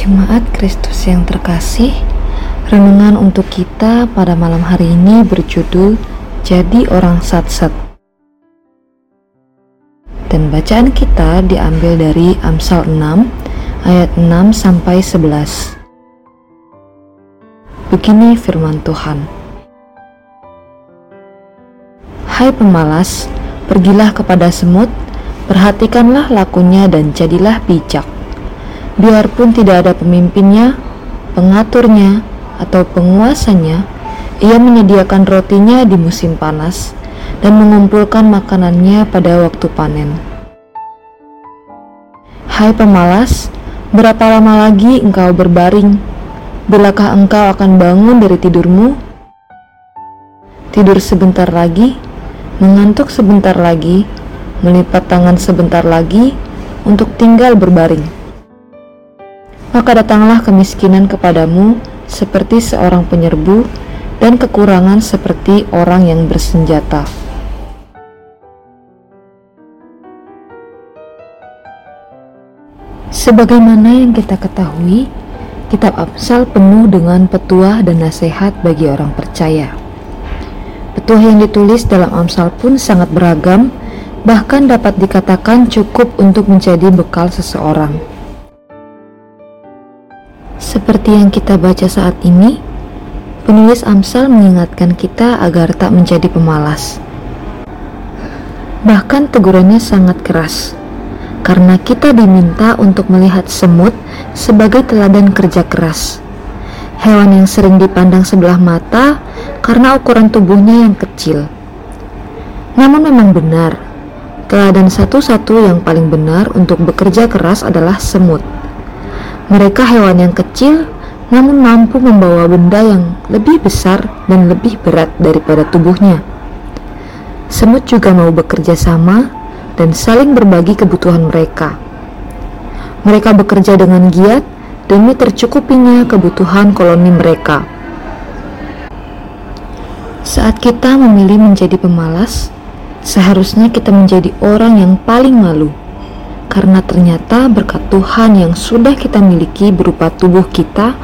Jemaat Kristus yang terkasih, renungan untuk kita pada malam hari ini berjudul Jadi Orang Sat-Sat. Dan bacaan kita diambil dari Amsal 6 ayat 6 sampai 11. Begini firman Tuhan. Hai pemalas, pergilah kepada semut, perhatikanlah lakunya dan jadilah bijak Biarpun tidak ada pemimpinnya, pengaturnya, atau penguasanya, ia menyediakan rotinya di musim panas dan mengumpulkan makanannya pada waktu panen. Hai pemalas, berapa lama lagi engkau berbaring? Bilakah engkau akan bangun dari tidurmu? Tidur sebentar lagi, mengantuk sebentar lagi, melipat tangan sebentar lagi untuk tinggal berbaring maka datanglah kemiskinan kepadamu seperti seorang penyerbu dan kekurangan seperti orang yang bersenjata. Sebagaimana yang kita ketahui, kitab Amsal penuh dengan petuah dan nasihat bagi orang percaya. Petuah yang ditulis dalam Amsal pun sangat beragam, bahkan dapat dikatakan cukup untuk menjadi bekal seseorang. Seperti yang kita baca saat ini, penulis Amsal mengingatkan kita agar tak menjadi pemalas. Bahkan tegurannya sangat keras, karena kita diminta untuk melihat semut sebagai teladan kerja keras. Hewan yang sering dipandang sebelah mata karena ukuran tubuhnya yang kecil. Namun memang benar, teladan satu-satu yang paling benar untuk bekerja keras adalah semut. Mereka hewan yang kecil namun mampu membawa benda yang lebih besar dan lebih berat daripada tubuhnya. Semut juga mau bekerja sama dan saling berbagi kebutuhan mereka. Mereka bekerja dengan giat demi tercukupinya kebutuhan koloni mereka. Saat kita memilih menjadi pemalas, seharusnya kita menjadi orang yang paling malu karena ternyata berkat Tuhan yang sudah kita miliki berupa tubuh kita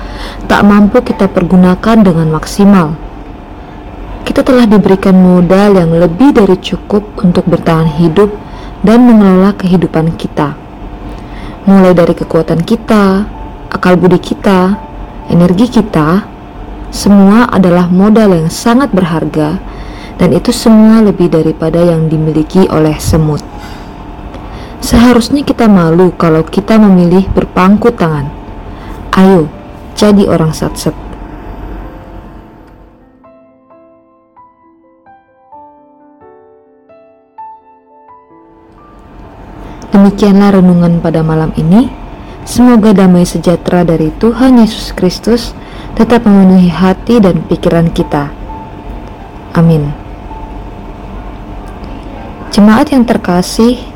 tak mampu kita pergunakan dengan maksimal. Kita telah diberikan modal yang lebih dari cukup untuk bertahan hidup dan mengelola kehidupan kita. Mulai dari kekuatan kita, akal budi kita, energi kita, semua adalah modal yang sangat berharga dan itu semua lebih daripada yang dimiliki oleh semut. Seharusnya kita malu kalau kita memilih berpangku tangan. Ayo, jadi orang sat-sat. Demikianlah renungan pada malam ini. Semoga damai sejahtera dari Tuhan Yesus Kristus tetap memenuhi hati dan pikiran kita. Amin. Jemaat yang terkasih,